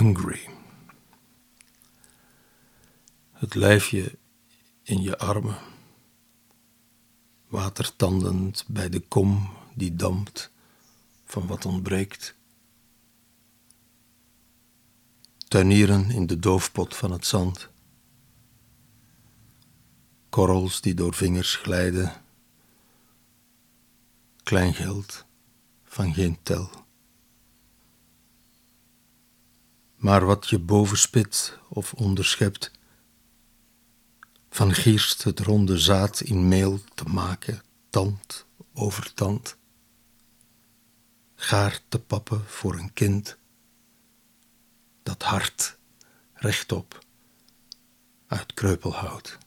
hungry. Het lijfje in je armen, watertandend bij de kom die dampt van wat ontbreekt. Tuinieren in de doofpot van het zand. Korrels die door vingers glijden. Kleingeld van geen tel. Maar wat je bovenspit of onderschept, van gierst het ronde zaad in meel te maken, tand over tand. Gaar te pappen voor een kind, dat hart rechtop uit kreupelhout.